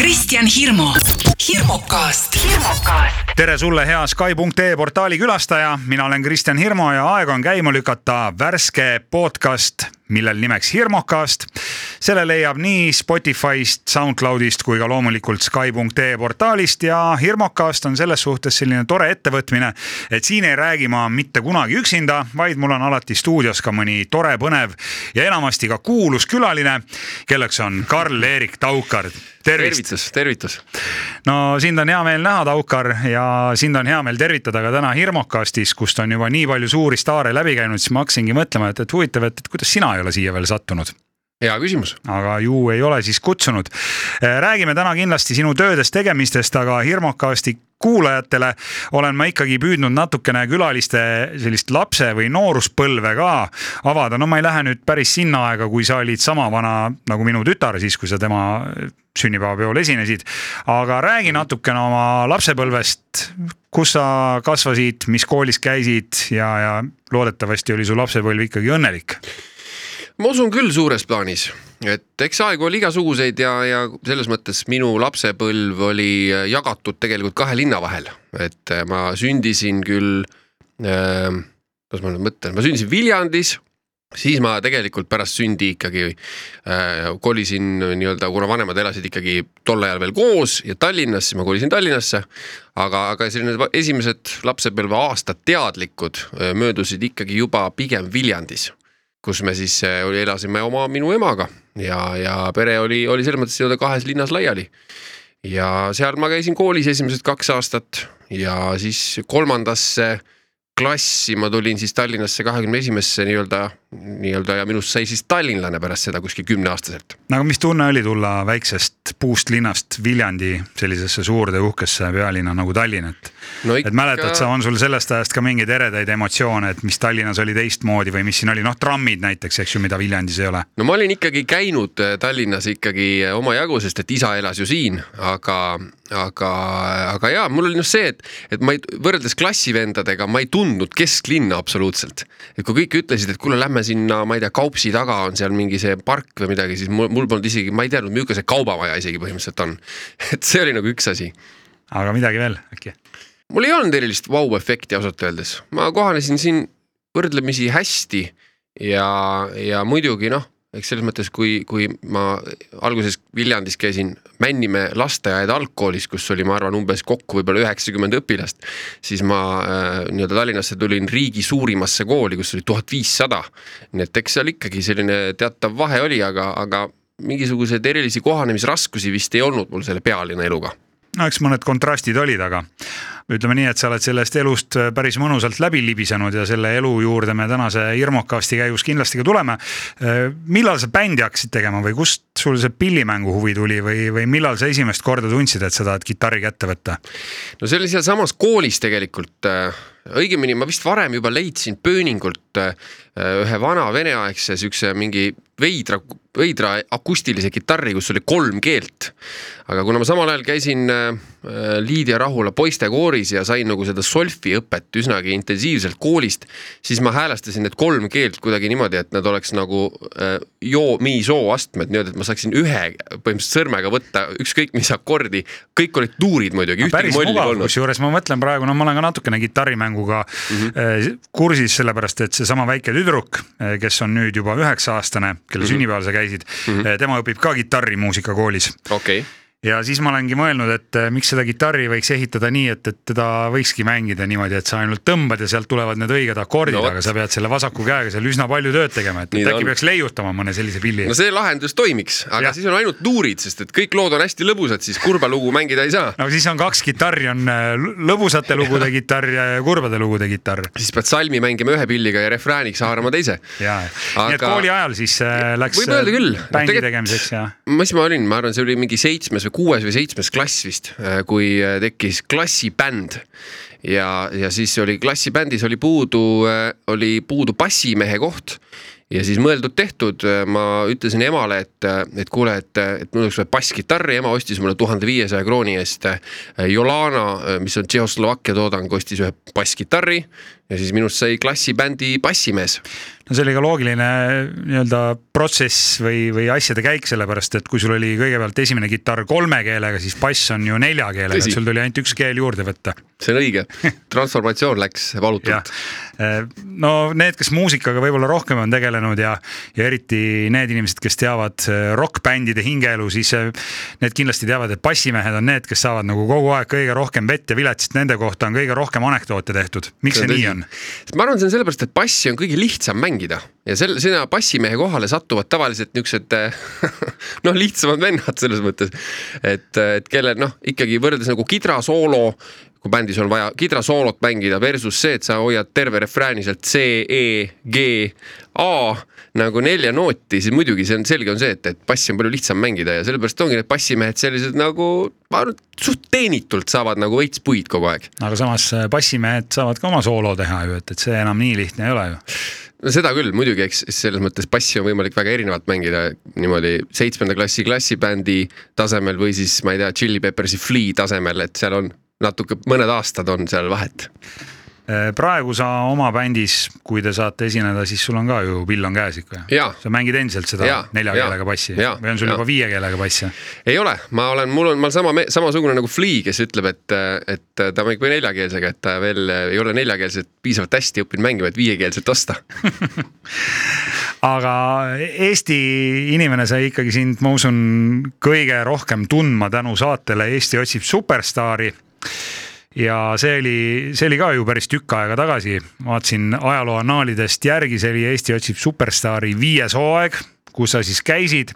Kristjan Hirmu, hirmukast, tere sulle, hea Sky.ee portaali külastaja, mina olen Kristjan Hirmu ja aeg on käima lükata värske podcast, millel nimeks Hirmukast. selle leiab nii Spotify'st, SoundCloud'ist kui ka loomulikult Sky.ee portaalist ja Hirmukast on selles suhtes selline tore ettevõtmine, et siin ei räägi ma mitte kunagi üksinda, vaid mul on alati stuudios ka mõni tore, põnev ja enamasti ka kuulus külaline, kelleks on Karl-Erik Taukar tervitus, tervitus. no sind on hea meel näha, Taukar ja sind on hea meel tervitada ka täna Hirmukastis, kust on juba nii palju suuri staare läbi käinud, siis ma hakkasingi mõtlema, et, et huvitav, et, et kuidas sina ei ole siia veel sattunud hea küsimus. aga ju ei ole siis kutsunud. räägime täna kindlasti sinu töödest, tegemistest, aga Hirmukasti kuulajatele olen ma ikkagi püüdnud natukene külaliste sellist lapse või nooruspõlve ka avada, no ma ei lähe nüüd päris sinna aega, kui sa olid sama vana nagu minu tütar, siis kui sa tema sünnipäevapeol esinesid. aga räägi natukene oma lapsepõlvest, kus sa kasvasid, mis koolis käisid ja, ja loodetavasti oli su lapsepõlv ikkagi õnnelik ma usun küll suures plaanis, et eks aegu oli igasuguseid ja, ja selles mõttes minu lapsepõlv oli jagatud tegelikult kahe linna vahel, et ma sündisin küll äh,, kuidas ma nüüd mõtlen, ma sündisin Viljandis siis ma tegelikult pärast sündi ikkagi äh, kolisin nii-öelda, kuna vanemad elasid ikkagi tol ajal veel koos ja Tallinnas, siis ma kolisin Tallinnasse. aga, aga selline esimesed lapsepõlve aastad teadlikud äh, möödusid ikkagi juba pigem Viljandis kus me siis äh, elasime oma minu emaga ja, ja pere oli, oli selles mõttes nii-öelda kahes linnas laiali. ja seal ma käisin koolis esimesed kaks aastat ja siis kolmandasse klassi ma tulin siis Tallinnasse kahekümne esimesse nii-öelda, nii-öelda ja minust sai siis tallinlane pärast seda kuskil kümneaastaselt. no aga mis tunne oli tulla väiksest puust linnast Viljandi sellisesse suurde uhkesse pealinna nagu Tallinn, et no ikka... et mäletad sa, on sul sellest ajast ka mingeid eredaid emotsioone, et mis Tallinnas oli teistmoodi või mis siin oli, noh, trammid näiteks, eks ju, mida Viljandis ei ole? no ma olin ikkagi käinud äh, Tallinnas ikkagi äh, omajagu, sest et isa elas ju siin, aga, aga, aga jaa, mul oli noh see, et, et ma ei, võrreldes klassivendadega ma ei tundnud kesklinna absoluutselt. et kui kõik ütlesid, et kuule, lähme sinna, ma ei tea, Kaupsi taga on seal mingi see park või midagi, siis mul, mul polnud isegi, ma ei teadnud, milline see kaubamaja isegi põhimõtteliselt on. et see oli nagu üks asi. aga midagi veel äkki? mul ei olnud erilist vau-efekti ausalt öeldes, ma kohanesin siin võrdlemisi hästi ja, ja muidugi noh eks selles mõttes, kui, kui ma alguses Viljandis käisin Männimäe lasteaeda algkoolis, kus oli, ma arvan, umbes kokku võib-olla üheksakümmend õpilast, siis ma äh, nii-öelda Tallinnasse tulin riigi suurimasse kooli, kus oli tuhat viissada. nii et eks seal ikkagi selline teatav vahe oli, aga, aga mingisuguseid erilisi kohanemisraskusi vist ei olnud mul selle pealinna eluga no eks mõned kontrastid olid, aga ütleme nii, et sa oled sellest elust äh, päris mõnusalt läbi libisenud ja selle elu juurde me tänase Irmokasti käigus kindlasti ka tuleme. Äh, millal sa bändi hakkasid tegema või kust sul see pillimängu huvi tuli või, või millal sa esimest korda tundsid, et sa tahad kitarri kätte võtta? no see oli sealsamas koolis tegelikult äh, õigemini ma vist varem juba leidsin pööningult ühe vana veneaegse siukse mingi veidra, veidra akustilise kitarri, kus oli kolm keelt. aga kuna ma samal ajal käisin Liidia Rahula poistekooris ja sain nagu seda solfi õpet üsnagi intensiivselt koolist, siis ma häälestasin need kolm keelt kuidagi niimoodi, et nad oleks nagu äh, joo, mi, soo astmed, niimoodi, et ma saaksin ühe põhimõtteliselt sõrmega võtta ükskõik mis akordi, kõik olid tuurid muidugi. päris mugav, kusjuures ma mõtlen praegu, no ma olen ka natukene kitarrimänguga mm -hmm. kursis, sellepärast et seesama väike tüdruk, äh, kes on nüüd juba üheksa aastane, kelle mm -hmm. sünnipäeval sa käisid mm, -hmm. tema õpib ka kitarrimuusikakoolis. okei okay ja siis ma olengi mõelnud, et äh, miks seda kitarri võiks ehitada nii, et, et teda võikski mängida niimoodi, et sa ainult tõmbad ja sealt tulevad need õiged akordid no,, aga sa pead selle vasaku käega seal üsna palju tööd tegema, et, et äkki on. peaks leiutama mõne sellise pilli. no see lahendus toimiks, aga ja. siis on ainult tuurid, sest et kõik lood on hästi lõbusad, siis kurba lugu mängida ei saa. no siis on kaks kitarri, on äh, lõbusate lugude kitarr ja kurbade lugude kitarr. siis pead salmi mängima ühe pilliga ja refrääniks haarama teise. ja aga..., nii et kooli ajal siis äh, läks bändi tegemiseks ja. mis ma olin, ma arvan, see oli mingi seitsmes või kuues või seitsmes klass vist, äh, kui äh, tekkis klassibänd. ja, ja siis oli klassibändis oli puudu, äh, oli puudu bassimehe koht ja siis mõeldud-tehtud, ma ütlesin emale, et, et kuule, et, et mul oleks vaja basskitarri, ema ostis mulle tuhande viiesaja krooni eest Jolana, mis on Tšehhoslovakkia toodang, ostis ühe basskitarri ja siis minust sai klassibändi bassimees no see oli ka loogiline nii-öelda protsess või, või asjade käik, sellepärast et kui sul oli kõigepealt esimene kitarr kolme keelega, siis bass on ju nelja keelega, sul tuli ainult üks keel juurde võtta. see on õige, transformatsioon läks valutult. no need, kes muusikaga võib-olla rohkem on tegelenud ja, ja eriti need inimesed, kes teavad äh, rokkbändide hingeelu, siis need kindlasti teavad, et bassimehed on need, kes saavad nagu kogu aeg kõige rohkem vett ja vilet, sest nende kohta on kõige rohkem anekdoote tehtud. miks see, see nii on? Ma arvan, see on sellepärast, et bassi on kõige lihtsam mängida. Ja selle, sinna bassimehe kohale satuvad tavaliselt niisugused noh, lihtsamad vennad selles mõttes, et, et kellel noh, ikkagi võrreldes nagu kidrasoolo, kui bändis on vaja kidrasoolot mängida versus see, et sa hoiad terve refrääni sealt C, E, G, A nagu nelja nooti, siis muidugi see on selge, on see, et, et bassi on palju lihtsam mängida ja sellepärast ongi need bassimehed sellised nagu, ma arvan, suht teenitult saavad nagu veits puid kogu aeg. aga samas äh, bassimehed saavad ka oma soolo teha ju, et, et see enam nii lihtne ei ole ju no seda küll muidugi, eks selles mõttes bassi on võimalik väga erinevalt mängida niimoodi seitsmenda klassi klassibändi tasemel või siis ma ei tea, Chili Peppersi Flea tasemel, et seal on natuke, mõned aastad on seal vahet Äh, praegu sa oma bändis, kui te saate esineda, siis sul on ka ju pill on käes ikka. Sa mängid endiselt seda ja, nelja ja, keelega bassi. Ja, või on sul ja. juba viie keelega bass? ei ole, ma olen, mul on, ma olen sama, samasugune nagu Flea, kes ütleb, et, et ta mängib neljakeelsega, et ta veel ei ole neljakeelset piisavalt hästi õppinud mängima, et viiekeelset osta. Aga Eesti inimene sai ikkagi sind, ma usun, kõige rohkem tundma tänu saatele Eesti otsib superstaari ja see oli, see oli ka ju päris tükk aega tagasi, vaatasin ajaloo annaalidest järgi, see oli Eesti otsib superstaari viies hooaeg, kus sa siis käisid.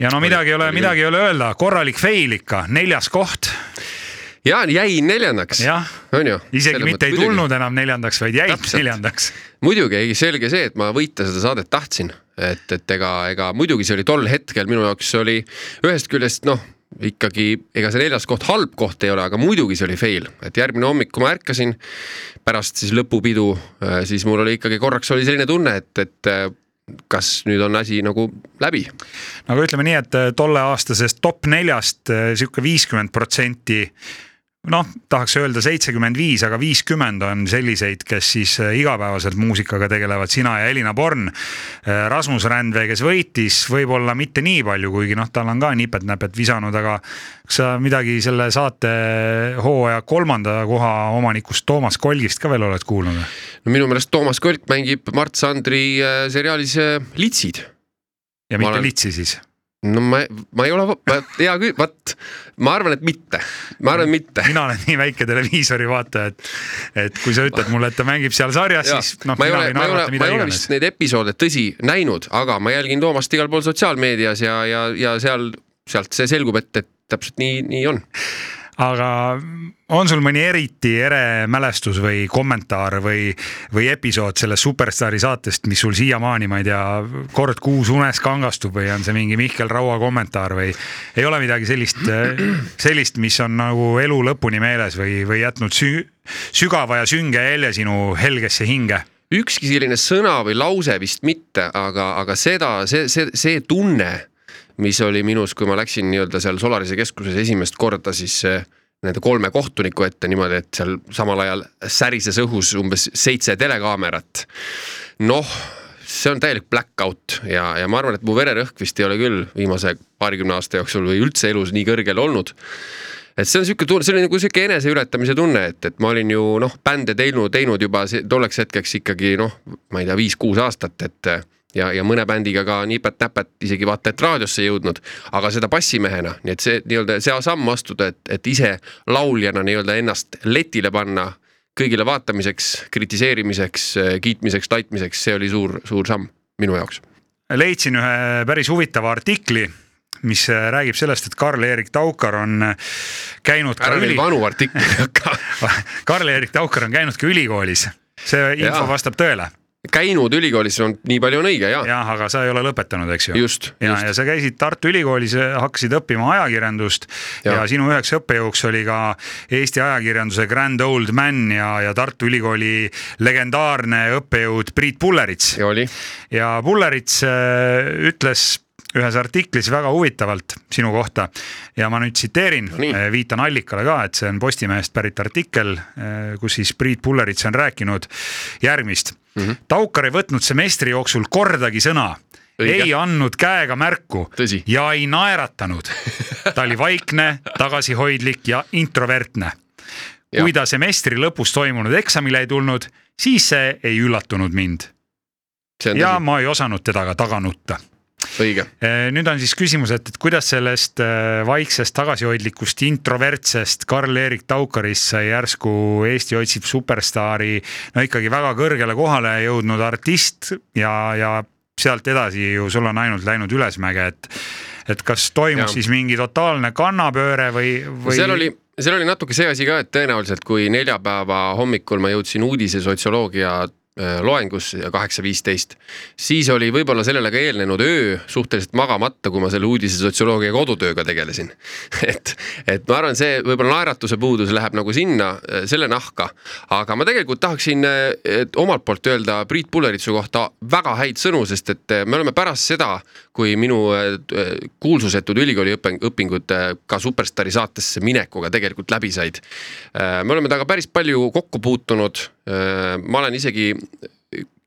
ja no midagi ei ole, midagi ei ole öelda, korralik fail ikka, neljas koht ja jäi neljandaks, on ju. isegi mitte ei tulnud muidugi. enam neljandaks, vaid jäid Täpselt. neljandaks. muidugi, ei selge see, et ma võita seda saadet tahtsin, et, et ega, ega muidugi see oli tol hetkel minu jaoks oli ühest küljest noh ikkagi, ega see neljas koht halb koht ei ole, aga muidugi see oli fail, et järgmine hommik, kui ma ärkasin pärast siis lõpupidu, äh, siis mul oli ikkagi korraks oli selline tunne, et, et äh, kas nüüd on asi nagu läbi? no aga ütleme nii, et äh, tolleaastasest top neljast sihuke viiskümmend protsenti noh, tahaks öelda seitsekümmend viis, aga viiskümmend on selliseid, kes siis äh, igapäevaselt muusikaga tegelevad, sina ja Elina Born. Äh, Rasmus Rändvee, kes võitis, võib-olla mitte nii palju, kuigi noh, tal on ka nipet-näpet visanud, aga kas sa midagi selle saate hooaja kolmanda koha omanikust Toomas Kolgist ka veel oled kuulnud? no minu meelest Toomas Kolk mängib Mart Sandri äh, seriaalis Litsid. ja mitte olen... Litsi siis? No ma, ma ei ole, hea küll, vot ma arvan, et mitte, ma arvan, et mitte. mina olen nii väike televiisori vaataja, et, et kui sa ütled mulle, et ta mängib seal sarjas, siis noh. ei ole, ma ei ole, ma ei ole vist neid episoode, tõsi, näinud, aga ma jälgin Toomast igal pool sotsiaalmeedias ja, ja, ja seal, sealt see selgub, et, et täpselt nii, nii on aga on sul mõni eriti ere mälestus või kommentaar või, või episood sellest Superstaari saatest, mis sul siiamaani, ma ei tea, kord kuus unes kangastub või on see mingi Mihkel Raua kommentaar või ei ole midagi sellist, sellist, mis on nagu elu lõpuni meeles või, või jätnud sü sügava ja sünge jälje sinu helgesse hinge? ükski selline sõna või lause vist mitte, aga, aga seda, see, see, see tunne mis oli minus, kui ma läksin nii-öelda seal Solarise keskuses esimest korda siis äh, nende kolme kohtuniku ette niimoodi, et seal samal ajal särises õhus umbes seitse telekaamerat. noh, see on täielik black out ja, ja ma arvan, et mu vererõhk vist ei ole küll viimase paarikümne aasta jooksul või üldse elus nii kõrgel olnud et see on sihuke tunne, see oli nagu sihuke eneseületamise tunne, et, et ma olin ju noh, bände teinud, teinud juba tolleks hetkeks ikkagi noh, ma ei tea, viis-kuus aastat, et ja, ja mõne bändiga ka nipet-näpet isegi vaata et raadiosse jõudnud, aga seda bassimehena, nii et see nii-öelda see samm astuda, et, et ise lauljana nii-öelda ennast letile panna kõigile vaatamiseks, kritiseerimiseks, kiitmiseks, taitmiseks, see oli suur, suur samm minu jaoks. leidsin ühe päris huvitava artikli mis räägib sellest, et Karl-Erik Taukar on käinud ära ka üli... vanu artikleid hakka Karl-Erik Taukar on käinud ka ülikoolis, see info ja. vastab tõele käinud ülikoolis on nii palju on õige ja, jah, aga sa ei ole lõpetanud, eks ju? just, ja, ja sa käisid Tartu Ülikoolis, hakkasid õppima ajakirjandust. Ja, Ja. sinu üheks õppejõuks oli ka Eesti ajakirjanduse grand old man ja, ja Tartu Ülikooli legendaarne õppejõud Priit Pullerits. Ja Pullerits äh, ütles ühes artiklis väga huvitavalt sinu kohta ja ma nüüd tsiteerin No nii., viitan allikale ka, et see on Postimehest pärit artikkel, kus siis Priit Pullerits on rääkinud järgmist mm. -hmm. Taukar ei võtnud semestri jooksul kordagi sõna, ei andnud käega märku Tõsi. ja ei naeratanud. ta oli vaikne, tagasihoidlik ja introvertne. kui ta semestri lõpus toimunud eksamile ei tulnud, siis see ei üllatunud mind ja tõsi, ma ei osanud teda ka taga nutta. õige. nüüd on siis küsimus, et, et kuidas sellest äh, vaiksest tagasihoidlikust introvertsest Karl-Erik Taukarist sai järsku Eesti otsib superstaari no ikkagi väga kõrgele kohale jõudnud artist ja, ja sealt edasi ju sul on ainult läinud ülesmäge, et et kas toimus Jah. siis mingi totaalne kannapööre või, või seal oli, seal oli natuke see asi ka, et tõenäoliselt kui neljapäeva hommikul ma jõudsin uudise sotsioloogia äh, loengusse ja kaheksa viisteist, siis oli võib-olla sellele ka eelnenud öö suhteliselt magamata, kui ma selle uudise sotsioloogia kodutööga tegelesin. et, et ma arvan, see võib-olla naeratuse puudus läheb nagu sinna, selle nahka, aga ma tegelikult tahaksin äh, omalt poolt öelda Priit Pulleritsu kohta väga häid sõnu, sest et äh, me oleme pärast seda, kui minu äh, kuulsusetud ülikooli õping- õpingud äh, ka Superstaari saatesse minekuga tegelikult läbi said. me oleme temaga päris palju kokku puutunud. Ma olen isegi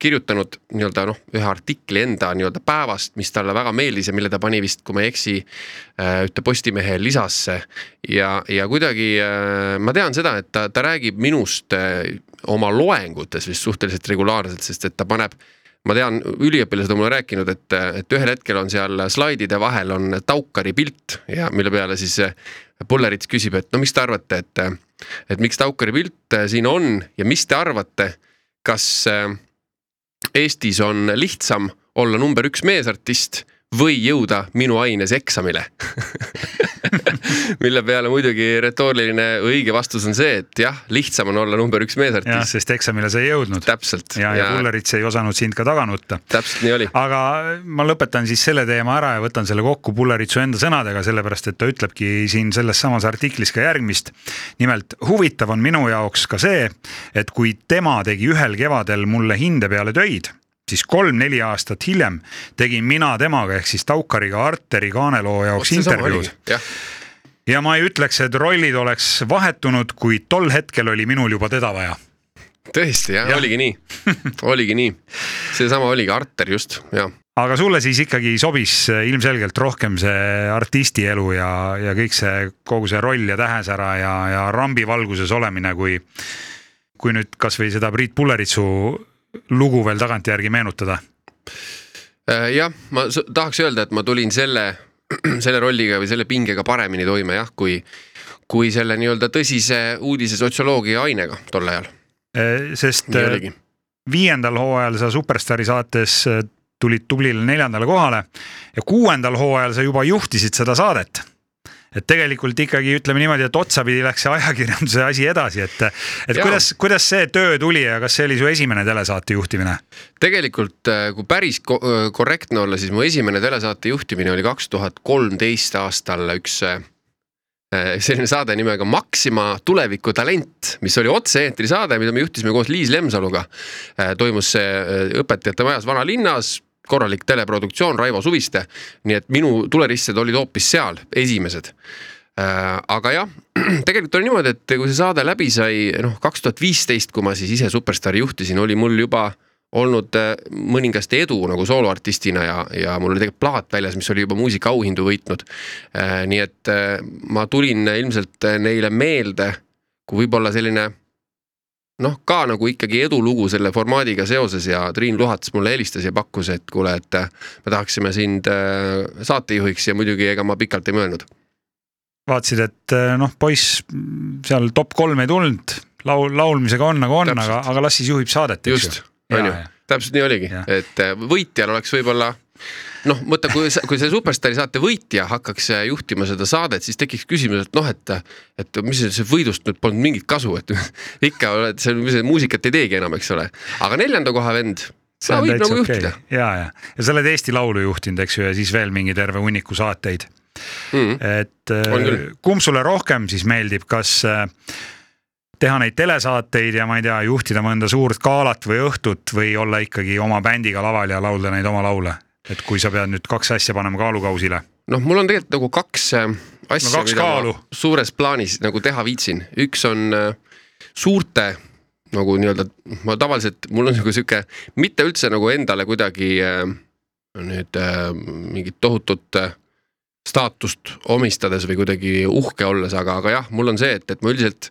kirjutanud nii-öelda noh, ühe artikli enda nii-öelda päevast, mis talle väga meeldis ja mille ta pani vist, kui ma ei eksi, ühte Postimehe lisasse. Ja, ja kuidagi äh, ma tean seda, et ta, ta räägib minust äh, oma loengutes vist suhteliselt regulaarselt, sest et ta paneb ma tean, üliõpilased on mulle rääkinud, et, et ühel hetkel on seal slaidide vahel on Taukari pilt ja mille peale siis äh, Pullerits küsib, et no mis te arvate, et, et miks Taukari pilt äh, siin on ja mis te arvate, kas Eestis on lihtsam olla number üks meesartist või jõuda minu aines eksamile mille peale muidugi retooriline õige vastus on see, et jah, lihtsam on olla number üks jah, meesartist. sest eksamile sa ei jõudnud täpselt ja, ja Pullerits ei osanud sind ka taga nutta täpselt nii oli. aga ma lõpetan siis selle teema ära ja võtan selle kokku Pulleritsu enda sõnadega, sellepärast et ta ütlebki siin selles samas artiklis ka järgmist. nimelt huvitav on minu jaoks ka see, et kui tema tegi ühel kevadel mulle hinde peale töid, siis kolm-neli aastat hiljem tegin mina temaga ehk siis Taukariga Arteri kaaneloo jaoks intervjuud. jah, ja ma ei ütleks, et rollid oleks vahetunud, kuid tol hetkel oli minul juba teda vaja tõesti jah Jah. ja., oligi nii, oligi nii. seesama oligi Arter just ja aga sulle siis ikkagi sobis ilmselgelt rohkem see artisti elu ja, ja kõik see, kogu see roll ja tähesära ja, ja rambivalguses olemine, kui kui nüüd kasvõi seda Priit Pulleritsu lugu veel tagantjärgi meenutada. Äh, jah, ma tahaks öelda, et ma tulin selle, selle rolliga või selle pingega paremini toime jah, kui, kui selle nii-öelda tõsise uudise sotsioloogia ainega tol ajal. sest nii oligi. viiendal hooajal sa Superstaari saates äh, tulid tublile neljandale kohale ja kuuendal hooajal sa juba juhtisid seda saadet et tegelikult ikkagi ütleme niimoodi, et otsapidi läks see ajakirjanduse asi edasi, et, et Jaa. kuidas, kuidas see töö tuli ja kas see oli su esimene telesaate juhtimine? tegelikult äh, kui päris ko- äh, korrektne olla, siis mu esimene telesaate juhtimine oli kaks tuhat kolmteist aastal üks äh, selline saade nimega Maxima tuleviku talent, mis oli otse-eetri saade, mida me juhtisime koos Liis Lemsaluga. toimus see Õpetajate Majas vanalinnas, korralik teleproduktsioon, Raivo Suviste. nii et minu tuleristsed olid hoopis seal, esimesed. aga jah, tegelikult oli niimoodi, et kui see saade läbi sai, noh, kaks tuhat viisteist, kui ma siis ise Superstaari juhtisin, oli mul juba olnud äh, mõningast edu nagu sooloartistina ja, ja mul oli tegelikult plaat väljas, mis oli juba muusikaauhindu võitnud. nii et äh, ma tulin ilmselt neile meelde kui võib-olla selline noh, ka nagu ikkagi edulugu selle formaadiga seoses ja Triin Luhats mulle helistas ja pakkus, et kuule, et äh, me tahaksime sind äh, saatejuhiks ja muidugi ega ma pikalt ei mõelnud. vaatasid, et eh, noh, poiss seal top kolm ei tulnud, laul, laulmisega on nagu on, aga aga las siis juhib saadet, eks just ju., on ju, täpselt nii oligi et äh, võitjal oleks võib-olla noh, mõtle, kui, kui see Superstaari saate võitja hakkaks juhtima seda saadet, siis tekiks küsimus, et noh, et, et mis see- võidust nüüd polnud mingit kasu, et ikka oled, see muusikat ei teegi enam, eks ole. aga neljanda koha vend, see on võib täitsa nagu okei juhtida. ja, ja, ja sa oled Eesti Laulu juhtinud, eks ju, ja siis veel mingi terve hunniku saateid. mm.. et On küll. äh, kumb sulle rohkem siis meeldib, kas äh, teha neid telesaateid ja ma ei tea, juhtida mõnda suurt galat või õhtut või olla ikkagi oma bändiga laval ja laulda neid oma laule? Et kui sa pead nüüd kaks asja panema kaalukausile. noh, mul on tegelikult nagu kaks äh, asja No kaks kaalu. ma suures plaanis nagu teha viitsin, üks on äh, suurte nagu nii-öelda, ma tavaliselt, mul on nagu sihuke, mitte üldse nagu endale kuidagi äh, nüüd mingit tohutut staatust omistades või kuidagi uhke olles, aga, aga jah, mul on see, et, et ma üldiselt,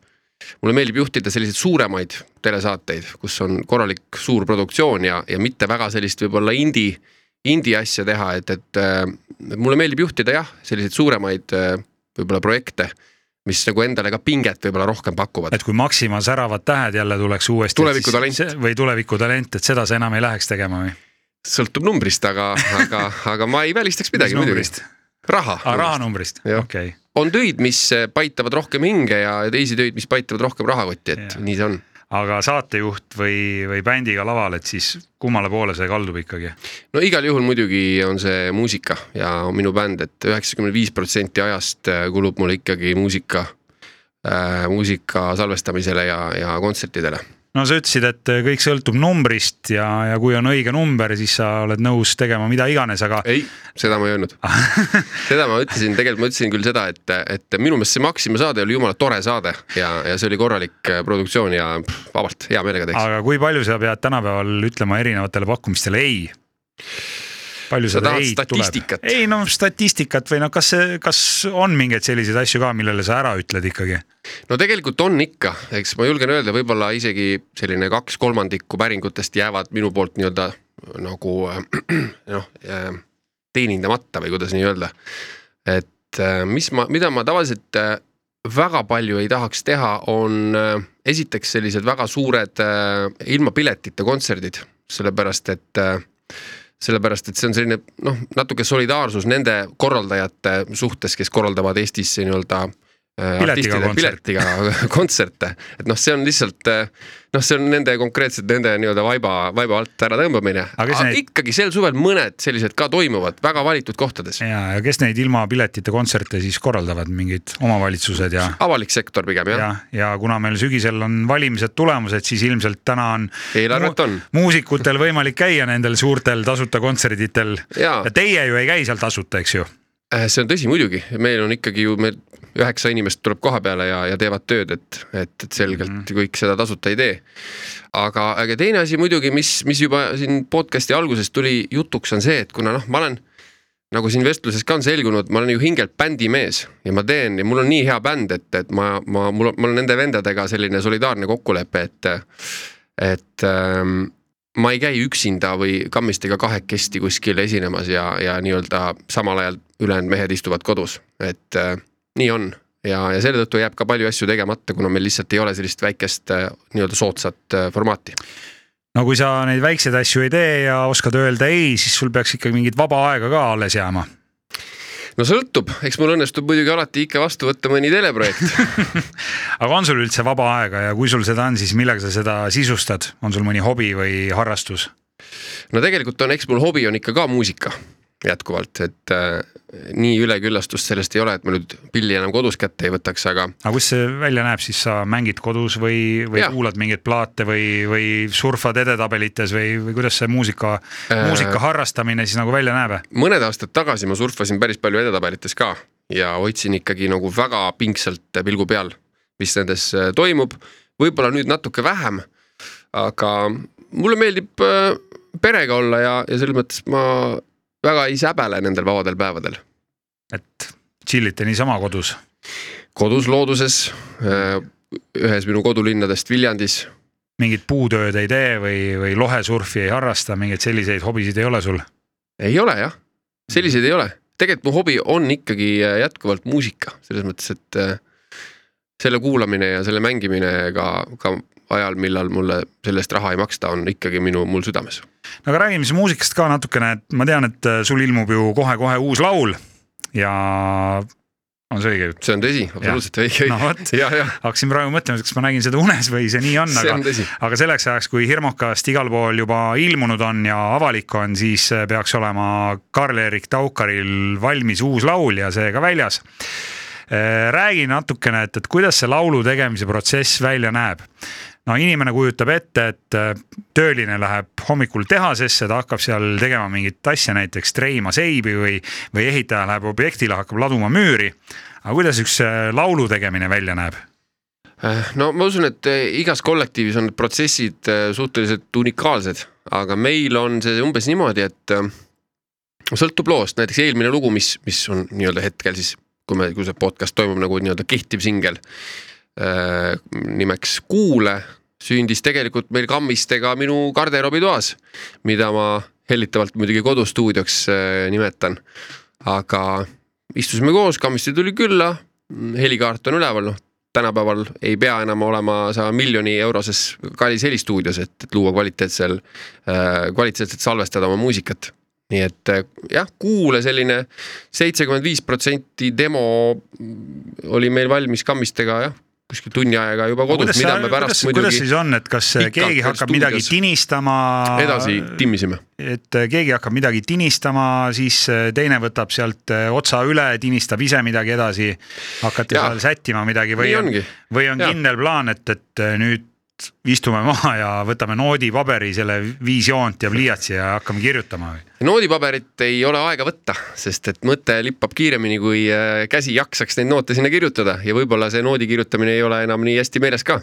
mulle meeldib juhtida selliseid suuremaid telesaateid, kus on korralik suur produktsioon ja, ja mitte väga sellist võib-olla indie, indie asja teha, et, et äh, mulle meeldib juhtida jah, selliseid suuremaid äh, võib-olla projekte, mis nagu endale ka pinget võib-olla rohkem pakuvad. et kui Maxima säravad tähed jälle tuleks uuesti. Tulevikutalent. või tulevikutalent, et seda sa enam ei läheks tegema või? sõltub numbrist, aga, aga, aga ma ei välistaks midagi muidugi. raha. aa, rahanumbrist, okei. on töid, mis paitavad rohkem hinge ja teisi töid, mis paitavad rohkem rahakotti, et Jah. nii see on aga saatejuht või, või bändiga laval, et siis kummale poole see kaldub ikkagi? no igal juhul muidugi on see muusika ja minu bänd et, et üheksakümmend viis protsenti ajast äh, kulub mul ikkagi muusika äh,, muusika salvestamisele ja, ja kontsertidele. No sa ütlesid, et kõik sõltub numbrist ja, ja kui on õige number, siis sa oled nõus tegema mida iganes, aga ei, seda ma ei öelnud. seda ma ütlesin, tegelikult ma ütlesin küll seda, et, et minu meelest see Maxima saade oli jumala tore saade ja, ja see oli korralik äh, produktsioon ja vabalt hea meelega teeks. aga kui palju sa pead tänapäeval ütlema erinevatele pakkumistele ei? Palju Sa tahad ei statistikat? ei no statistikat või noh, kas see, kas on mingeid selliseid asju ka, millele sa ära ütled ikkagi? no tegelikult on ikka, eks ma julgen öelda, võib-olla isegi selline kaks kolmandikku päringutest jäävad minu poolt nii-öelda nagu äh, noh, teenindamata või kuidas nii öelda. et äh, mis ma, mida ma tavaliselt äh, väga palju ei tahaks teha, on äh, esiteks sellised väga suured äh, ilma piletita kontserdid, sellepärast et äh, sellepärast, et see on selline noh, natuke solidaarsus nende korraldajate suhtes, kes korraldavad Eestis nii-öelda Piletiga artistide kontsert. piletiga kontserte, et noh, see on lihtsalt äh, noh, see on nende konkreetselt nende nii-öelda vaiba, vaiba alt ära tõmbamine, Aga aga neid- ikkagi sel suvel mõned sellised ka toimuvad väga valitud kohtades. ja, ja kes neid ilma piletita kontserte siis korraldavad, mingid omavalitsused ja avalik sektor pigem jah ja, ja kuna meil sügisel on valimised tulemas, et siis ilmselt täna on Eelarvet on. muusikutel võimalik käia nendel suurtel tasuta kontserditel Jaa. ja teie ju ei käi seal tasuta, eks ju? Äh, see on tõsi muidugi, meil on ikkagi ju meil üheksa inimest tuleb koha peale ja, ja teevad tööd, et, et, et selgelt mm -hmm. kõik seda tasuta ei tee. aga, aga teine asi muidugi, mis, mis juba siin podcast'i alguses tuli jutuks, on see, et kuna noh, ma olen nagu siin vestluses ka on selgunud, ma olen ju hingelt bändimees ja ma teen ja mul on nii hea bänd, et, et ma, ma, mul on, mul on nende vendadega selline solidaarne kokkulepe, et, et ähm, ma ei käi üksinda või kammistega kahekesti kuskil esinemas ja, ja nii-öelda samal ajal ülejäänud mehed istuvad kodus, et äh, nii on ja, ja selle tõttu jääb ka palju asju tegemata, kuna meil lihtsalt ei ole sellist väikest äh, nii-öelda soodsat äh, formaati. no kui sa neid väikseid asju ei tee ja oskad öelda ei, siis sul peaks ikkagi mingit vaba aega ka alles jääma. no sõltub, eks mul õnnestub muidugi alati ikka vastu võtta mõni teleprojekt. aga on sul üldse vaba aega ja kui sul seda on, siis millega sa seda sisustad, on sul mõni hobi või harrastus? no tegelikult on, eks mul hobi on ikka ka muusika jätkuvalt, et äh, nii üleküllastust sellest ei ole, et ma nüüd pilli enam kodus kätte ei võtaks, aga aga kuidas see välja näeb, siis sa mängid kodus või, või Jah. kuulad mingeid plaate või, või surfad edetabelites või, või kuidas see muusika Äh. muusika harrastamine siis nagu välja näeb? mõned aastad tagasi ma surfasin päris palju edetabelites ka ja hoidsin ikkagi nagu väga pingsalt pilgu peal, mis nendes äh, toimub. võib-olla nüüd natuke vähem, aga mulle meeldib äh, perega olla ja, ja selles mõttes ma väga ei säbele nendel vabadel päevadel. et chill ite niisama kodus. kodus looduses, ühes minu kodulinnadest Viljandis mingit puutööd ei tee või, või lohesurfi ei harrasta, mingeid selliseid hobisid ei ole sul? ei ole jah, selliseid ei ole, tegelikult mu hobi on ikkagi äh, jätkuvalt muusika, selles mõttes, et äh, selle kuulamine ja selle mängimine ka, ka ajal, millal mulle selle eest raha ei maksta, on ikkagi minu, mul südames. no aga räägime siis muusikast ka natukene, et ma tean, et sul ilmub ju kohe-kohe uus laul ja on see õige jutt? see on tõsi, absoluutselt õige no vot, hakkasin praegu mõtlema, kas ma nägin seda unes või see nii on, aga, aga selleks ajaks, kui hirmukast igal pool juba ilmunud on ja avalik on, siis peaks olema Karl-Erik Taukaril valmis uus laul ja see ka väljas. räägi natukene, et, et kuidas see laulu tegemise protsess välja näeb no inimene kujutab ette, et äh, tööline läheb hommikul tehasesse, ta hakkab seal tegema mingit asja, näiteks treima seibi või, või ehitaja läheb objektile, hakkab laduma müüri. aga kuidas üks äh, laulu tegemine välja näeb? Äh, no ma usun, et igas kollektiivis on need protsessid suhteliselt unikaalsed, aga meil on see umbes niimoodi, et sõltub loost, näiteks eelmine lugu, mis, mis on nii-öelda hetkel siis, kui me, kui see podcast toimub nagu nii-öelda kehtiv singel nimeks Kuule sündis tegelikult meil kammistega minu garderoobitoas, mida ma hellitavalt muidugi kodustuudioks äh, nimetan. aga istusime koos, kammisti tuli külla, helikaart on üleval, noh tänapäeval ei pea enam olema sa miljoni euroses kallis helistuudios, et, et luua kvaliteetsel, äh, kvaliteetselt salvestada oma muusikat nii et jah, kuule selline seitsekümmend viis protsenti demo oli meil valmis kammistega jah, kuskil tunni aega juba kodus, mida me pärast kuidas, muidugi. kuidas siis on, et kas keegi hakkab midagi tinistama? edasi timmisime. et keegi hakkab midagi tinistama, siis teine võtab sealt otsa üle, tinistab ise midagi edasi. hakkate ja. seal sättima midagi või on, või on ja. kindel plaan, et, et nüüd istume maha ja võtame noodipaberi, selle viis joont ja pliiatsi ja hakkame kirjutama või? noodipaberit ei ole aega võtta, sest et mõte lippab kiiremini, kui äh, käsi jaksaks neid noote sinna kirjutada ja võib-olla see noodi kirjutamine ei ole enam nii hästi meeles ka.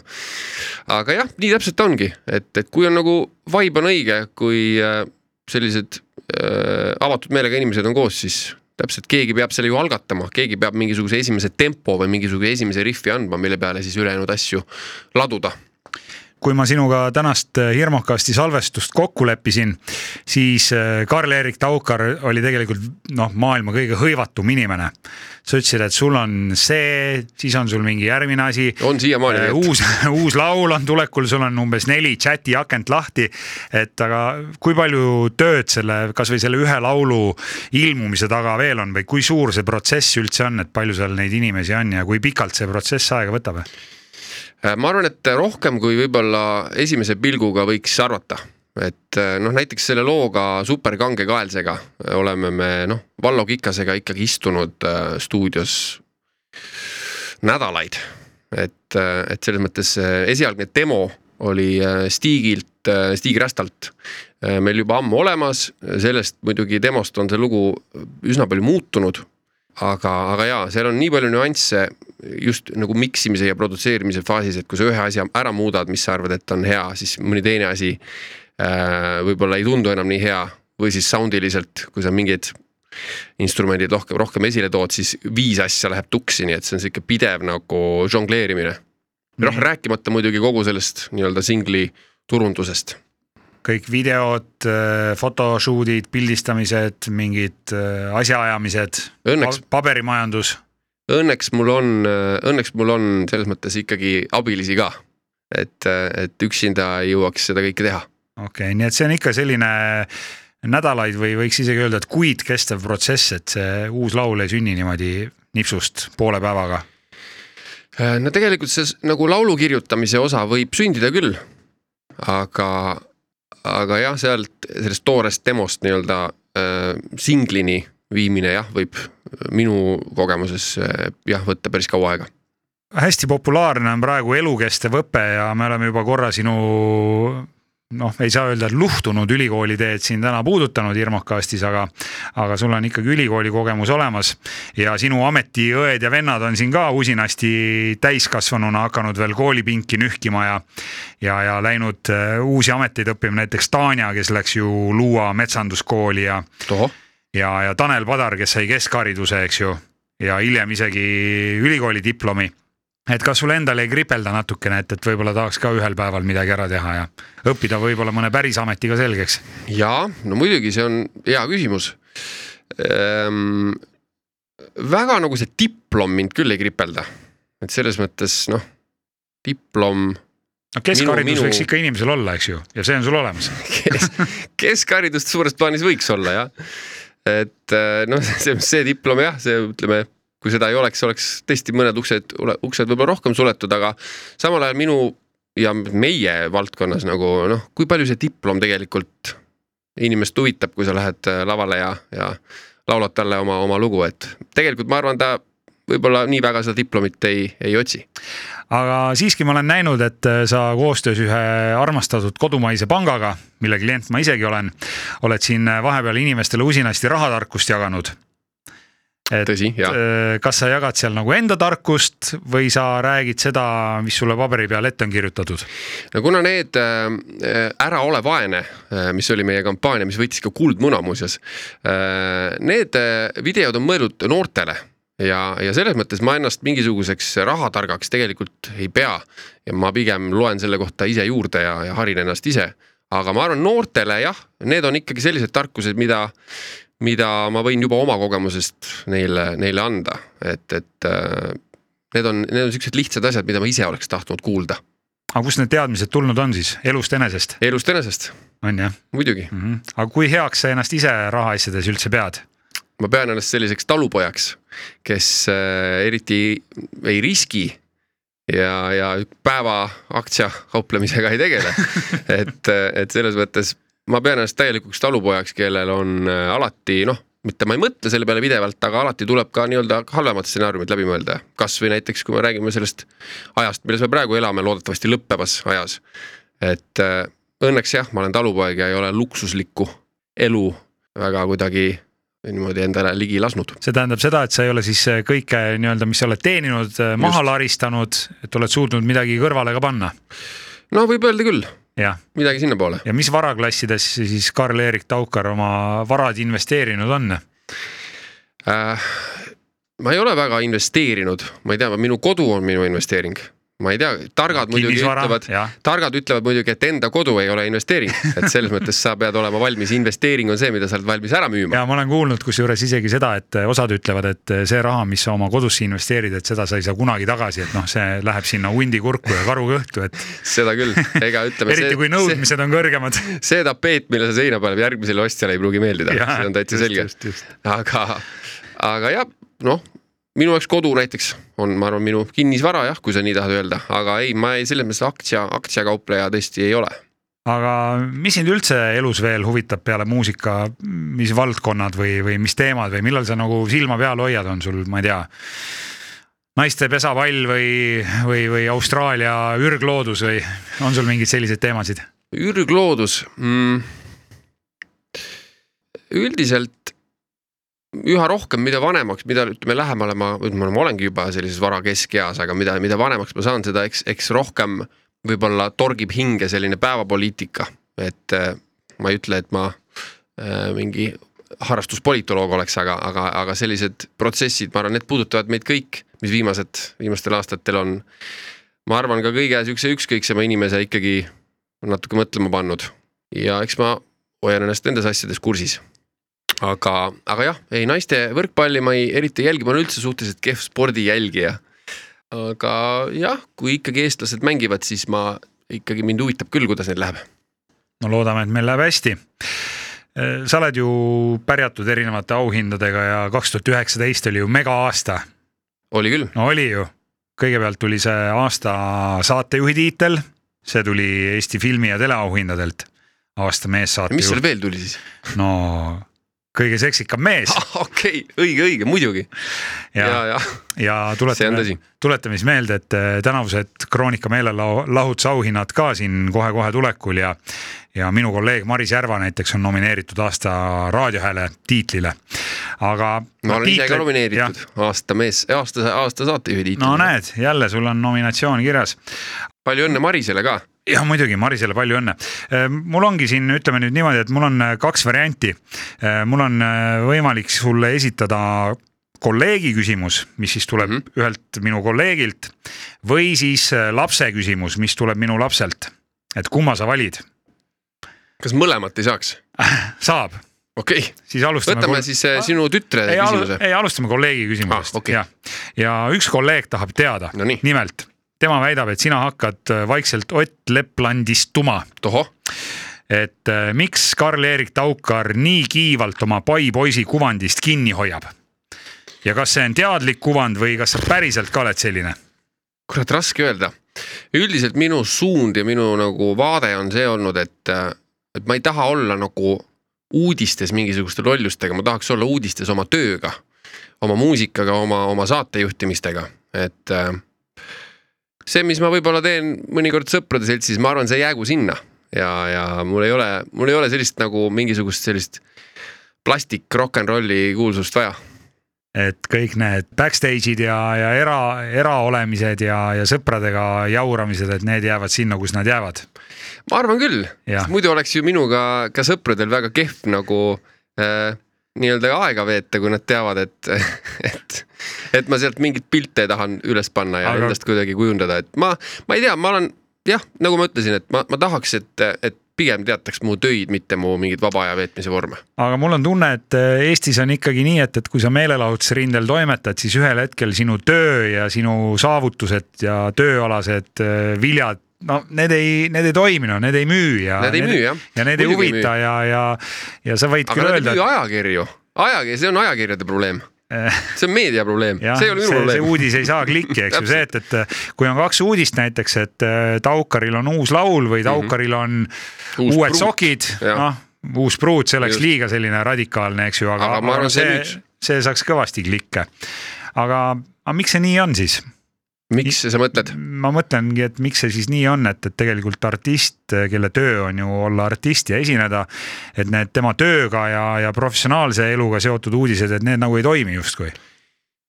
aga jah, nii täpselt ongi, et, et kui on nagu vibe on õige, kui äh, sellised äh, avatud meelega inimesed on koos, siis täpselt, keegi peab selle ju algatama, keegi peab mingisuguse esimese tempo või mingisuguse esimese riffi andma, mille peale siis ülejäänud asju laduda kui ma sinuga tänast äh, Hirmukasti salvestust kokku leppisin, siis äh, Karl-Erik Taukar oli tegelikult noh, maailma kõige hõivatum inimene. sa ütlesid, et sul on see, siis on sul mingi järgmine asi. on siiamaani äh, uus, uus laul on tulekul, sul on umbes neli chati akent lahti. et aga kui palju tööd selle, kasvõi selle ühe laulu ilmumise taga veel on või kui suur see protsess üldse on, et palju seal neid inimesi on ja kui pikalt see protsess aega võtab? Äh, ma arvan, et rohkem kui võib-olla esimese pilguga võiks arvata, et äh, noh, näiteks selle looga Super kange kaelsega oleme me noh, Vallo Kikasega ikkagi istunud äh, stuudios nädalaid. et, et selles mõttes esialgne demo oli Stigilt, Stig Rästalt meil juba ammu olemas, sellest muidugi demost on see lugu üsna palju muutunud aga, aga jaa, seal on nii palju nüansse just nagu miksimise ja produtseerimise faasis, et kui sa ühe asja ära muudad, mis sa arvad, et on hea, siis mõni teine asi äh, võib-olla ei tundu enam nii hea või siis soundiliselt, kui sa mingeid instrumendid rohkem, rohkem esile tood, siis viis asja läheb tuksi, nii et see on sihuke pidev nagu žongleerimine. noh, rääkimata muidugi kogu sellest nii-öelda singli turundusest kõik videod, äh, photoshoot'id, pildistamised, mingid äh, asjaajamised, paberimajandus. Õnneks mul on, õnneks mul on selles mõttes ikkagi abilisi ka, et, et üksinda ei jõuaks seda kõike teha. okei okay,, nii et see on ikka selline nädalaid või võiks isegi öelda, et kuid kestev protsess, et see uus laul ei sünni niimoodi nipsust poole päevaga. no tegelikult see nagu laulu kirjutamise osa võib sündida küll, aga aga jah, sealt sellest toorest demost nii-öelda äh, singlini viimine jah, võib minu kogemuses äh, jah, võtta päris kaua aega. hästi populaarne on praegu elukestev õpe ja me oleme juba korra sinu noh, ei saa öelda, et luhtunud ülikooli teed siin täna puudutanud Irmokastis, aga, aga sul on ikkagi ülikooli kogemus olemas. Ja sinu ametiõed ja vennad on siin ka usinasti täiskasvanuna hakanud veel koolipinki nühkima ja, ja, ja läinud äh, uusi ameteid õppima, näiteks Tanja, kes läks ju Luua metsanduskooli ja, ja, ja Tanel Padar, kes sai keskhariduse, eks ju, ja hiljem isegi ülikooli diplomi et kas sul endal ei kripelda natukene, et, et võib-olla tahaks ka ühel päeval midagi ära teha ja õppida võib-olla mõne päris ameti ka selgeks? ja no muidugi, see on hea küsimus ehm,. väga nagu see diplom mind küll ei kripelda, et selles mõttes noh, diplom no keskharidus minu, võiks ikka inimesel olla, eks ju, ja see on sul olemas Kes, keskharidust suures plaanis võiks olla jah. Et noh, see, see diplom jah, see ütleme kui seda ei oleks, oleks tõesti mõned uksed, uksed võib-olla rohkem suletud, aga samal ajal minu ja meie valdkonnas nagu noh, kui palju see diplom tegelikult inimest huvitab, kui sa lähed äh, lavale ja, ja laulad talle oma, oma lugu, et tegelikult ma arvan, ta võib-olla nii väga seda diplomit ei, ei otsi. aga siiski ma olen näinud, et äh, sa koostöös ühe armastatud kodumaise pangaga, mille klient ma isegi olen, oled siin vahepeal inimestele usinasti rahatarkust jaganud et Tõsi, äh, kas sa jagad seal nagu enda tarkust või sa räägid seda, mis sulle paberi peal ette on kirjutatud? no kuna need äh, Ära ole vaene, mis oli meie kampaania, mis võitis ka Kuldmuna muuseas, need videod on mõeldud noortele ja, ja selles mõttes ma ennast mingisuguseks rahatargaks tegelikult ei pea. ja ma pigem loen selle kohta ise juurde ja, ja harin ennast ise. aga ma arvan, noortele jah, need on ikkagi sellised tarkused, mida, mida ma võin juba oma kogemusest neile, neile anda, et, et äh, need on, need on siuksed lihtsad asjad, mida ma ise oleks tahtnud kuulda. aga kust need teadmised tulnud on siis, elust enesest? elust enesest. on jah? muidugi mm. -hmm. aga kui heaks sa ennast ise rahaasjades üldse pead? Ma pean ennast selliseks talupojaks, kes äh, eriti ei riski ja, ja päeva aktsia kauplemisega ei tegele et, et selles mõttes ma pean ennast täielikuks talupojaks, kellel on äh, alati noh, mitte ma ei mõtle selle peale pidevalt, aga alati tuleb ka nii-öelda halvemad stsenaariumid läbi mõelda. kasvõi näiteks, kui me räägime sellest ajast, milles me praegu elame, loodetavasti lõppevas ajas. et äh, õnneks jah, ma olen talupoeg ja ei ole luksuslikku elu väga kuidagi niimoodi endale ligi lasknud. see tähendab seda, et sa ei ole siis äh, kõike nii-öelda, mis sa oled teeninud, äh, maha laristanud, et oled suutnud midagi kõrvale ka panna? no võib öelda küll. midagi sinnapoole. ja mis varaklassides siis Karl-Erik Taukar oma varad investeerinud on äh,? ma ei ole väga investeerinud, ma ei tea, minu kodu on minu investeering ma ei tea, targad muidugi Kinnisvara, ütlevad, targad ütlevad muidugi, et enda kodu ei ole investeering, et selles mõttes sa pead olema valmis, investeering on see, mida sa oled valmis ära müüma. ja ma olen kuulnud kusjuures isegi seda, et osad ütlevad, et see raha, mis sa oma kodusse investeerid, et seda sa ei saa kunagi tagasi, et noh, see läheb sinna hundi kurku ja karu kõhtu, et. seda küll, ega ütleme. eriti kui nõudmised see, on kõrgemad. see tapeet, mille sa seina paneb, järgmisele ostjale ei pruugi meeldida, see on täitsa selge. aga, aga jah, noh minu jaoks kodu näiteks on, ma arvan, minu kinnisvara jah, kui sa nii tahad öelda, aga ei, ma ei, selles mõttes aktsia, aktsiakaupleja tõesti ei ole. aga mis sind üldse elus veel huvitab peale muusika, mis valdkonnad või, või mis teemad või millal sa nagu silma peal hoiad, on sul, ma ei tea, naiste pesapall või, või, või Austraalia ürgloodus või on sul mingeid selliseid teemasid? ürgloodus mm,? üldiselt üha rohkem, mida vanemaks, mida ütleme lähemale ma, ma olengi juba sellises vara keskeas, aga mida, mida vanemaks ma saan, seda eks, eks rohkem võib-olla torgib hinge selline päevapoliitika, et äh, ma ei ütle, et ma äh, mingi harrastuspolitoloog oleks, aga, aga, aga sellised protsessid, ma arvan, need puudutavad meid kõik, mis viimased, viimastel aastatel on. ma arvan, ka kõige siukse ükskõiksema inimese ikkagi natuke mõtlema pannud. Ja eks ma hoian ennast nendes asjades kursis aga, aga jah, ei naiste võrkpalli ma ei eriti jälgi, ma olen üldse suhteliselt kehv spordijälgija. aga jah, kui ikkagi eestlased mängivad, siis ma ikkagi mind huvitab küll, kuidas neil läheb. no loodame, et meil läheb hästi. sa oled ju pärjatud erinevate auhindadega ja kaks tuhat üheksateist oli ju mega-aasta. oli küll. no oli ju, kõigepealt tuli see aasta saatejuhi tiitel, see tuli Eesti filmi ja teleauhindadelt aasta meessaatejuht. mis seal veel tuli siis? no kõige seksikam mees ah,. okei okay., õige, õige, muidugi. ja, ja, ja, ja tuletame, tuletame siis meelde, et äh, tänavused Kroonika meelelahutuse ka siin kohe-kohe tulekul ja ja minu kolleeg Maris Järva näiteks on nomineeritud aasta raadiohääle tiitlile. aga. ma olen tiitle... ise ka nomineeritud aasta mees, aasta, aasta saatejuhi tiitlile. no näed, jälle sul on nominatsioon kirjas. palju õnne Marisele ka jah, muidugi, Marisele palju õnne. Äh, mul ongi siin, ütleme nüüd niimoodi, et mul on äh, kaks varianti. Äh, mul on võimalik sulle esitada kolleegi küsimus, mis siis tuleb mm -hmm. ühelt minu kolleegilt või siis lapse küsimus, mis tuleb minu lapselt. et kumma sa valid? kas mõlemat ei saaks saab. okei okay., siis alustame. võtame siis sinu tütre ei, küsimuse. ei, alustame kolleegi küsimusest ah, okay. ja, ja üks kolleeg tahab teada no, nimelt tema väidab, et sina hakkad äh, vaikselt Ott Leplandistuma. et äh, miks Karl-Erik Taukar nii kiivalt oma pai poisi kuvandist kinni hoiab? ja kas see on teadlik kuvand või kas sa päriselt ka oled selline? kurat, raske öelda. üldiselt minu suund ja minu nagu vaade on see olnud, et, et ma ei taha olla nagu uudistes mingisuguste lollustega, ma tahaks olla uudistes oma tööga, oma muusikaga, oma, oma saatejuhtimistega, et äh, see, mis ma võib-olla teen mõnikord sõprade seltsis, ma arvan, see jäägu sinna. Ja, ja mul ei ole, mul ei ole sellist nagu mingisugust sellist plastik rock n rolli kuulsust vaja. Et kõik need backstage'id ja, ja era, eraolemised ja, ja sõpradega jauramised, et need jäävad sinna, kus nad jäävad. ma arvan küll, muidu oleks ju minuga ka sõpradel väga kehv nagu äh, nii-öelda aega veeta, kui nad teavad, et, et, et ma sealt mingeid pilte tahan üles panna ja Aga... endast kuidagi kujundada, et ma, ma ei tea, ma olen jah, nagu ma ütlesin, et ma, ma tahaks, et, et pigem teataks mu töid, mitte mu mingeid vaba aja veetmise vorme. aga mul on tunne, et äh, Eestis on ikkagi nii, et, et kui sa meelelahutusrindel toimetad, siis ühel hetkel sinu töö ja sinu saavutused ja tööalased äh, viljad no need ei, need ei toimi, no need ei müü ja. Need ei müü jah. ja need Muidugi ei huvita ja, ja, ja sa võid aga küll öelda. ajakirju, ajakiri, see on ajakirjade probleem see on meedia probleem, see ei ole minu probleem. see uudis ei saa klikki, eks ju, see, et, et kui on kaks uudist näiteks, et äh, Taukaril on uus laul või Taukaril on uus uued pruut. sokid, noh, uus pruut, see oleks Just. liiga selline radikaalne, eks ju, aga, aga, aga see, see saaks kõvasti klikke. aga, aga miks see nii on siis? Miks sa mõtled? ma mõtlengi, et miks see siis nii on, et, et tegelikult artist, kelle töö on ju olla artist ja esineda, et need tema tööga ja, ja professionaalse eluga seotud uudised, et need nagu ei toimi justkui.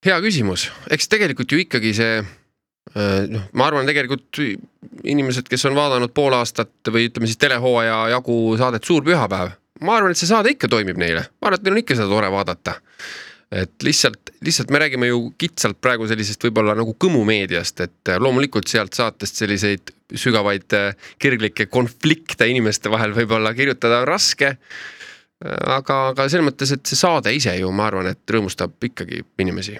hea küsimus, eks tegelikult ju ikkagi see äh, noh, ma arvan, tegelikult inimesed, kes on vaadanud pool aastat või ütleme siis telehooaja jagu saadet Suur pühapäev, ma arvan, et see saade ikka toimib neile, ma arvan, et neil on ikka seda tore vaadata et lihtsalt, lihtsalt me räägime ju kitsalt praegu sellisest võib-olla nagu kõmumeediast, et loomulikult sealt saatest selliseid sügavaid äh, kirglikke konflikte inimeste vahel võib-olla kirjutada on raske. aga, aga selles mõttes, et see saade ise ju, ma arvan, et rõõmustab ikkagi inimesi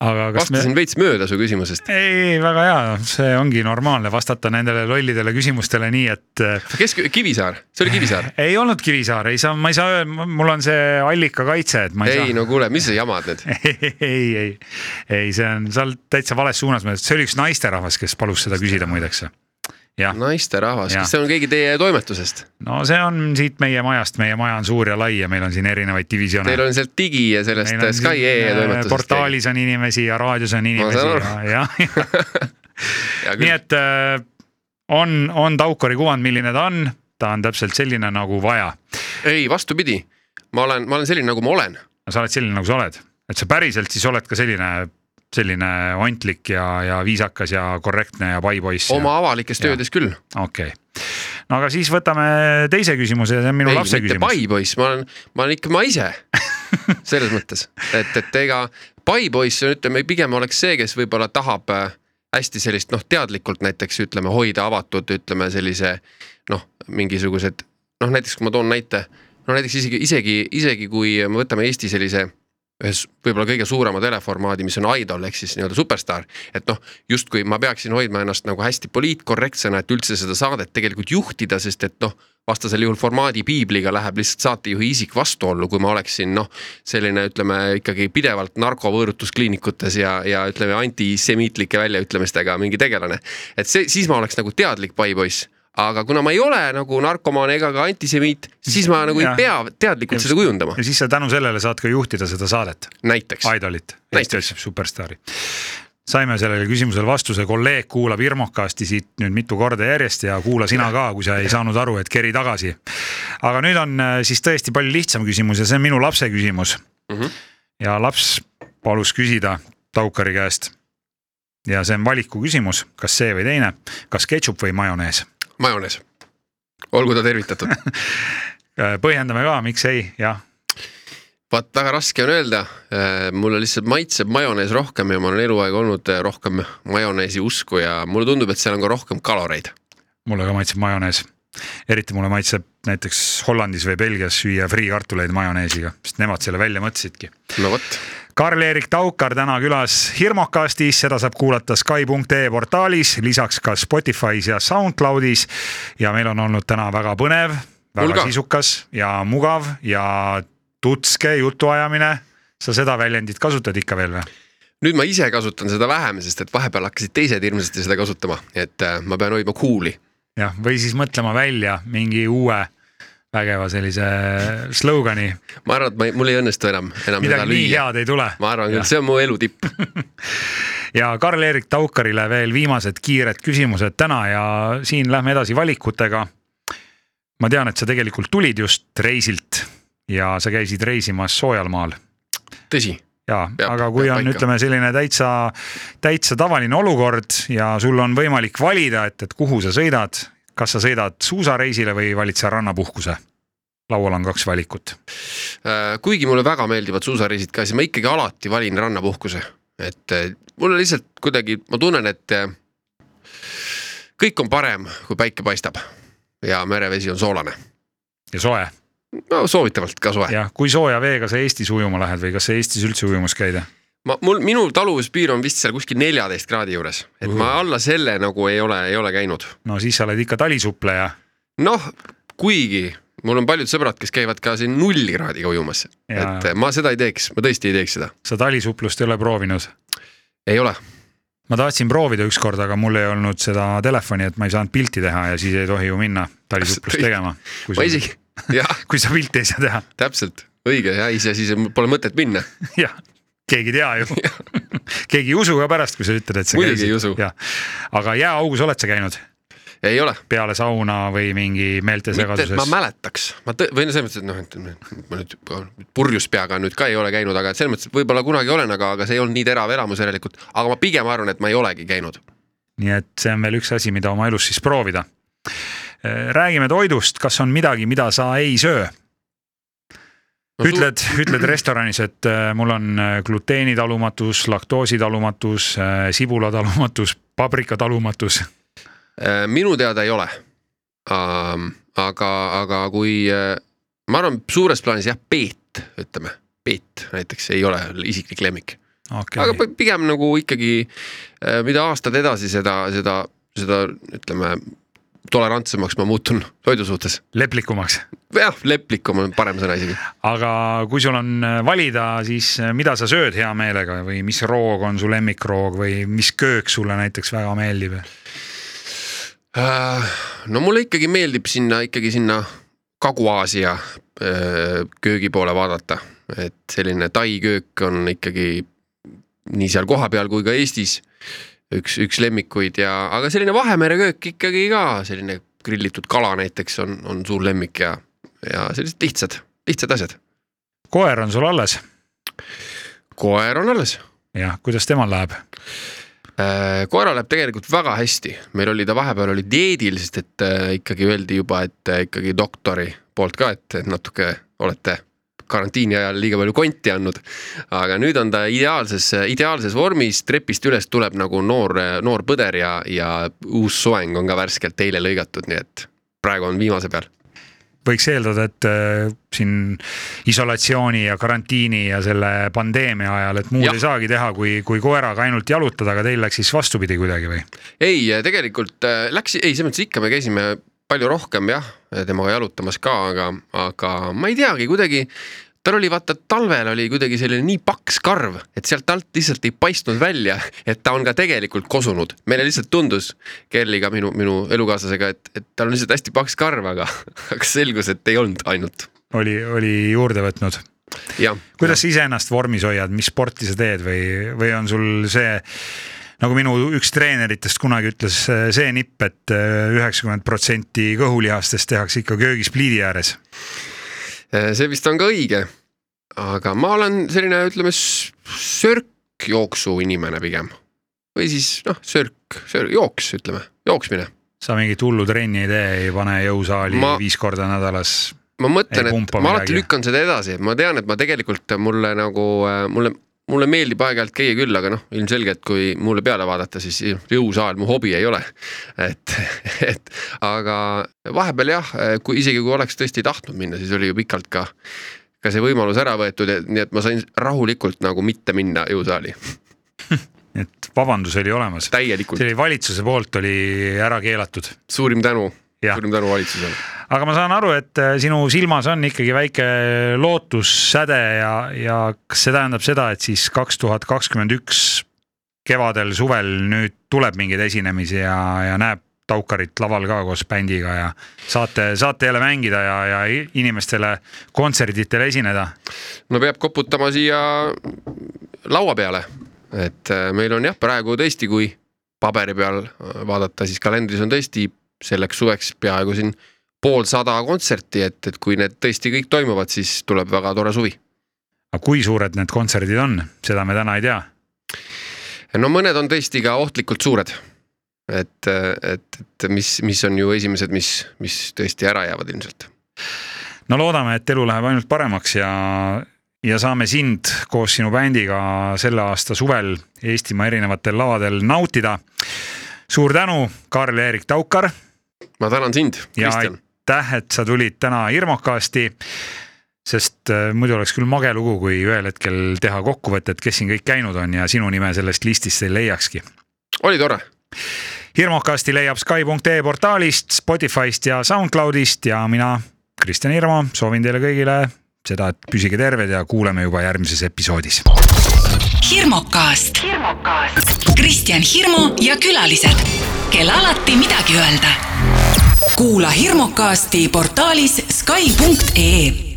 vastasin me... veits mööda su küsimusest. ei, väga hea, see ongi normaalne vastata nendele lollidele küsimustele nii, et. Äh, kes, Kivisaar, see oli Kivisaar? ei öelda Kivisaar, ei saa, ma ei saa mul on see allikakaitse, et ma ei, ei saa. ei no kuule, mis sa jamad nüüd ei, ei, ei, see on, sa oled täitsa vales suunas, see oli üks naisterahvas, kes palus seda küsida muideks naisterahvas, kas see on keegi teie toimetusest? no see on siit meie majast, meie maja on suur ja lai ja meil on siin erinevaid divisjone. Teil on sealt Digi ja sellest Sky.ee e äh, toimetusest. portaalis on inimesi ja raadios on inimesi ja, ja, ja. nii et äh, on, on Taukari kuvand, milline ta on, ta on täpselt selline nagu vaja. ei, vastupidi, ma olen, ma olen selline, nagu ma olen. sa oled selline, nagu sa oled, et sa päriselt siis oled ka selline selline ontlik ja, ja viisakas ja korrektne ja paipoiss. oma ja... avalikes töödes küll. okei okay., no aga siis võtame teise küsimuse, see on minu ei, lapse küsimus. paipoiss, ma olen, ma olen ikka ma ise selles mõttes, et, et ega paipoiss on, ütleme pigem oleks see, kes võib-olla tahab äh, hästi sellist noh, teadlikult näiteks ütleme hoida avatud, ütleme sellise noh, mingisugused noh, näiteks kui ma toon näite, no näiteks isegi, isegi, isegi kui me võtame Eesti sellise ühes võib-olla kõige suurema teleformaadi, mis on Idol ehk siis nii-öelda superstaar. et noh, justkui ma peaksin hoidma ennast nagu hästi poliitkorrektsena, et üldse seda saadet tegelikult juhtida, sest et noh, vastasel juhul formaadi piibliga läheb lihtsalt saatejuhi isik vastuollu, kui ma oleksin noh, selline ütleme ikkagi pidevalt narkovõõrutuskliinikutes ja, ja ütleme antisemiitlike väljaütlemistega mingi tegelane. et see, siis ma oleks nagu teadlik paipoiss aga kuna ma ei ole nagu narkomaan ega ka antisemiit, siis ma nagu ja. ei pea teadlikult ja, seda kujundama. ja siis sa tänu sellele saad ka juhtida seda saadet. näiteks. Idolit, Eesti otsib superstaari saime sellele küsimusele vastuse, kolleeg kuulab Irmokasti siit nüüd mitu korda järjest ja kuula sina ka, kui sa ei saanud aru, et keri tagasi. aga nüüd on äh, siis tõesti palju lihtsam küsimus ja see on minu lapse küsimus mm. -hmm. ja laps palus küsida Taukari käest. ja see on valiku küsimus, kas see või teine, kas ketšup või majonees majonees, olgu ta tervitatud. Põhjendame ka, miks ei, jah. Vaat väga raske on öelda, äh, mulle lihtsalt maitseb majonees rohkem ja ma olen eluaeg olnud äh, rohkem majoneesi usku ja mulle tundub, et seal on ka rohkem kaloreid. mulle ka maitseb majonees, eriti mulle maitseb näiteks Hollandis või Belgias süüa friikartuleid majoneesiga, sest nemad selle välja mõtlesidki. no vot Karl-Erik Taukar täna külas Hirmokastis, seda saab kuulata Sky.ee portaalis, lisaks ka Spotify's ja SoundCloudis. ja meil on olnud täna väga põnev, väga Ulga. sisukas ja mugav ja tutske jutuajamine sa seda väljendit kasutad ikka veel või? nüüd ma ise kasutan seda vähem, sest et vahepeal hakkasid teised hirmsasti seda kasutama, et äh, ma pean hoidma cool'i. jah, või siis mõtlema välja mingi uue vägeva sellise slogani, ma arvan, et ma ei, mul ei õnnestu enam, enam midagi nii lüüa. head ei tule. ma arvan küll, see on mu elu tipp. ja Karl-Erik Taukarile veel viimased kiired küsimused täna ja siin lähme edasi valikutega. ma tean, et sa tegelikult tulid just reisilt ja sa käisid reisimas soojal maal tõsi, ja, aga kui on, ütleme selline täitsa, täitsa tavaline olukord ja sul on võimalik valida, et, et kuhu sa sõidad, kas sa sõidad suusareisile või valid sa rannapuhkuse? laual on kaks valikut. Äh, kuigi mulle väga meeldivad suusareisid ka, siis ma ikkagi alati valin rannapuhkuse, et äh, mulle lihtsalt kuidagi, ma tunnen, et äh, kõik on parem, kui päike paistab ja merevesi on soolane. ja soe no soovitavalt ka soe. ja kui sooja veega sa Eestis ujuma lähed või kas sa Eestis üldse ujumas käid? ma, mul, minu taluvuspiir on vist seal kuskil neljateist kraadi juures, et ma alla selle nagu ei ole, ei ole käinud. no siis sa oled ikka talisupleja noh, kuigi mul on paljud sõbrad, kes käivad ka siin null kraadiga ujumas, et äh, ma seda ei teeks, ma tõesti ei teeks seda, sa talisuplust ei ole proovinud? ei ole. ma tahtsin proovida ükskord, aga mul ei olnud seda telefoni, et ma ei saanud pilti teha ja siis ei tohi ju minna talisuplust tegema. ma isegi, jah, kui sa pilti ei saa teha, täpselt, õige ja ise siis pole mõtet minna. jah, keegi ei tea ju. keegi ei usu ka pärast, kui sa ütled, et sa Muidugi ei usu. aga jääaugus oled sa käinud ei ole, peale sauna või mingi meeltesegasuses ma? mäletaks, ma tõ-, või no selles mõttes, et noh, et ma nüüd purjus peaga nüüd ka ei ole käinud, aga et selles mõttes, et võib-olla kunagi olen, aga, aga see ei olnud nii terav elamus järelikult, aga ma pigem arvan, et ma ei olegi käinud. nii et see on veel üks asi, mida oma elus siis proovida. räägime toidust, kas on midagi, mida sa ei söö? Ütled, ütled restoranis, et äh, mul on äh, gluteenitalumatus, laktoositalumatus, sibulatalumatus, paprikatalumatus. Äh, minu teada ei ole. aga, aga kui äh, ma arvan, suures plaanis jah, peet, ütleme, peet näiteks ei ole isiklik lemmik, aga okay., pi- pigem nagu ikkagi, mida aastad edasi, seda, seda, seda ütleme, tolerantsemaks ma muutun toidu suhtes. leplikumaks. jah, leplikum on parem sõna isegi. aga kui sul on äh, valida, siis äh, mida sa sööd hea meelega või mis roog on su lemmikroog või mis köök sulle näiteks väga meeldib? Äh, no mulle ikkagi meeldib sinna ikkagi sinna Kagu-Aasia köögi poole vaadata, et selline tai köök on ikkagi nii seal kohapeal kui ka Eestis üks, üks lemmikuid ja, aga selline Vahemere köök ikkagi ka selline grillitud kala näiteks on, on suur lemmik ja, ja sellised lihtsad, lihtsad asjad. koer on sul alles? koer on alles jah, kuidas temal läheb? Äh, koera läheb tegelikult väga hästi, meil oli ta vahepeal oli dieedil, sest et äh, ikkagi öeldi juba, et äh, ikkagi doktori poolt ka, et et natuke olete karantiini ajal liiga palju konti andnud. aga nüüd on ta ideaalses, ideaalses vormis, trepist üles tuleb nagu noor, noor põder ja, ja uus soeng on ka värskelt eile lõigatud, nii et praegu on viimase peal. võiks eeldada, et äh, siin isolatsiooni ja karantiini ja selle pandeemia ajal, et muud Jah. ei saagi teha, kui, kui koeraga ainult jalutada, aga teil läks siis vastupidi kuidagi või? ei, tegelikult äh, läks, ei, selles mõttes ikka me käisime palju rohkem jah, temaga jalutamas ka, aga, aga ma ei teagi, kuidagi tal oli vaata talvel oli kuidagi selline nii paks karv, et sealt alt lihtsalt ei paistnud välja, et ta on ka tegelikult kosunud. meile lihtsalt tundus Kerliga, minu, minu elukaaslasega, et, et tal on lihtsalt hästi paks karv, aga, aga selgus, et ei olnud ainult. oli, oli juurde võtnud. kuidas sa iseennast vormis hoiad, mis sporti sa teed või, või on sul see nagu minu üks treeneritest kunagi ütles, see nipp et, et üheksakümmend protsenti kõhulihastest tehakse ikka köögis pliidi ääres. see vist on ka õige. aga ma olen selline, ütleme, sörkjooksu inimene pigem. või siis noh, sörk, sörk, jooks, ütleme, jooksmine. sa mingit hullu trenni ei tee, ei pane jõusaali ma... Viis korda nädalas. ma mõtlen, et ma alati midagi. lükkan seda edasi, ma tean, et ma tegelikult mulle nagu, mulle, mulle meeldib aeg-ajalt käia küll, aga noh, ilmselgelt kui mulle peale vaadata, siis jõusaal mu hobi ei ole. et, et aga vahepeal jah, kui isegi kui oleks tõesti tahtnud minna, siis oli ju pikalt ka ka see võimalus ära võetud, nii et ma sain rahulikult nagu mitte minna jõusaali, et vabandus oli olemas. see. oli valitsuse poolt oli ära keelatud suurim tänu. Suurim tänu valitsusele. aga ma saan aru, et äh, sinu silmas on ikkagi väike lootussäde ja, ja kas see tähendab seda, et siis kaks tuhat kakskümmend üks kevadel, suvel nüüd tuleb mingeid esinemisi ja, ja näeb Taukarit laval ka koos bändiga ja saate, saate jälle mängida ja, ja inimestele kontserditel esineda? no peab koputama siia laua peale, et äh, meil on jah, praegu tõesti, kui paberi peal vaadata, siis kalendris on tõesti selleks suveks peaaegu siin poolsada kontserti, et, et kui need tõesti kõik toimuvad, siis tuleb väga tore suvi. aga kui suured need kontserdid on, seda me täna ei tea. no mõned on tõesti ka ohtlikult suured. et, et, et mis, mis on ju esimesed, mis, mis tõesti ära jäävad ilmselt. no loodame, et elu läheb ainult paremaks ja ja saame sind koos sinu bändiga selle aasta suvel Eestimaa erinevatel lavadel nautida. suur tänu, Karl-Erik Taukar. Ma tänan sind, Kristjan. aitäh, et sa tulid täna Irmokasti. sest äh, muidu oleks küll mage lugu, kui ühel hetkel teha kokkuvõtet, kes siin kõik käinud on ja sinu nime sellest listist ei leiakski. oli tore hirmukasti leiab Skype.ee portaalist, Spotify'st ja SoundCloudist ja mina, Kristjan Hirmu, soovin teile kõigile seda, et püsige terved ja kuuleme juba järgmises episoodis. hirmukast, hirmukast., Kristjan Hirmu ja külalised, kel alati midagi öelda. Kuula hirmukasti portaalis Skype.ee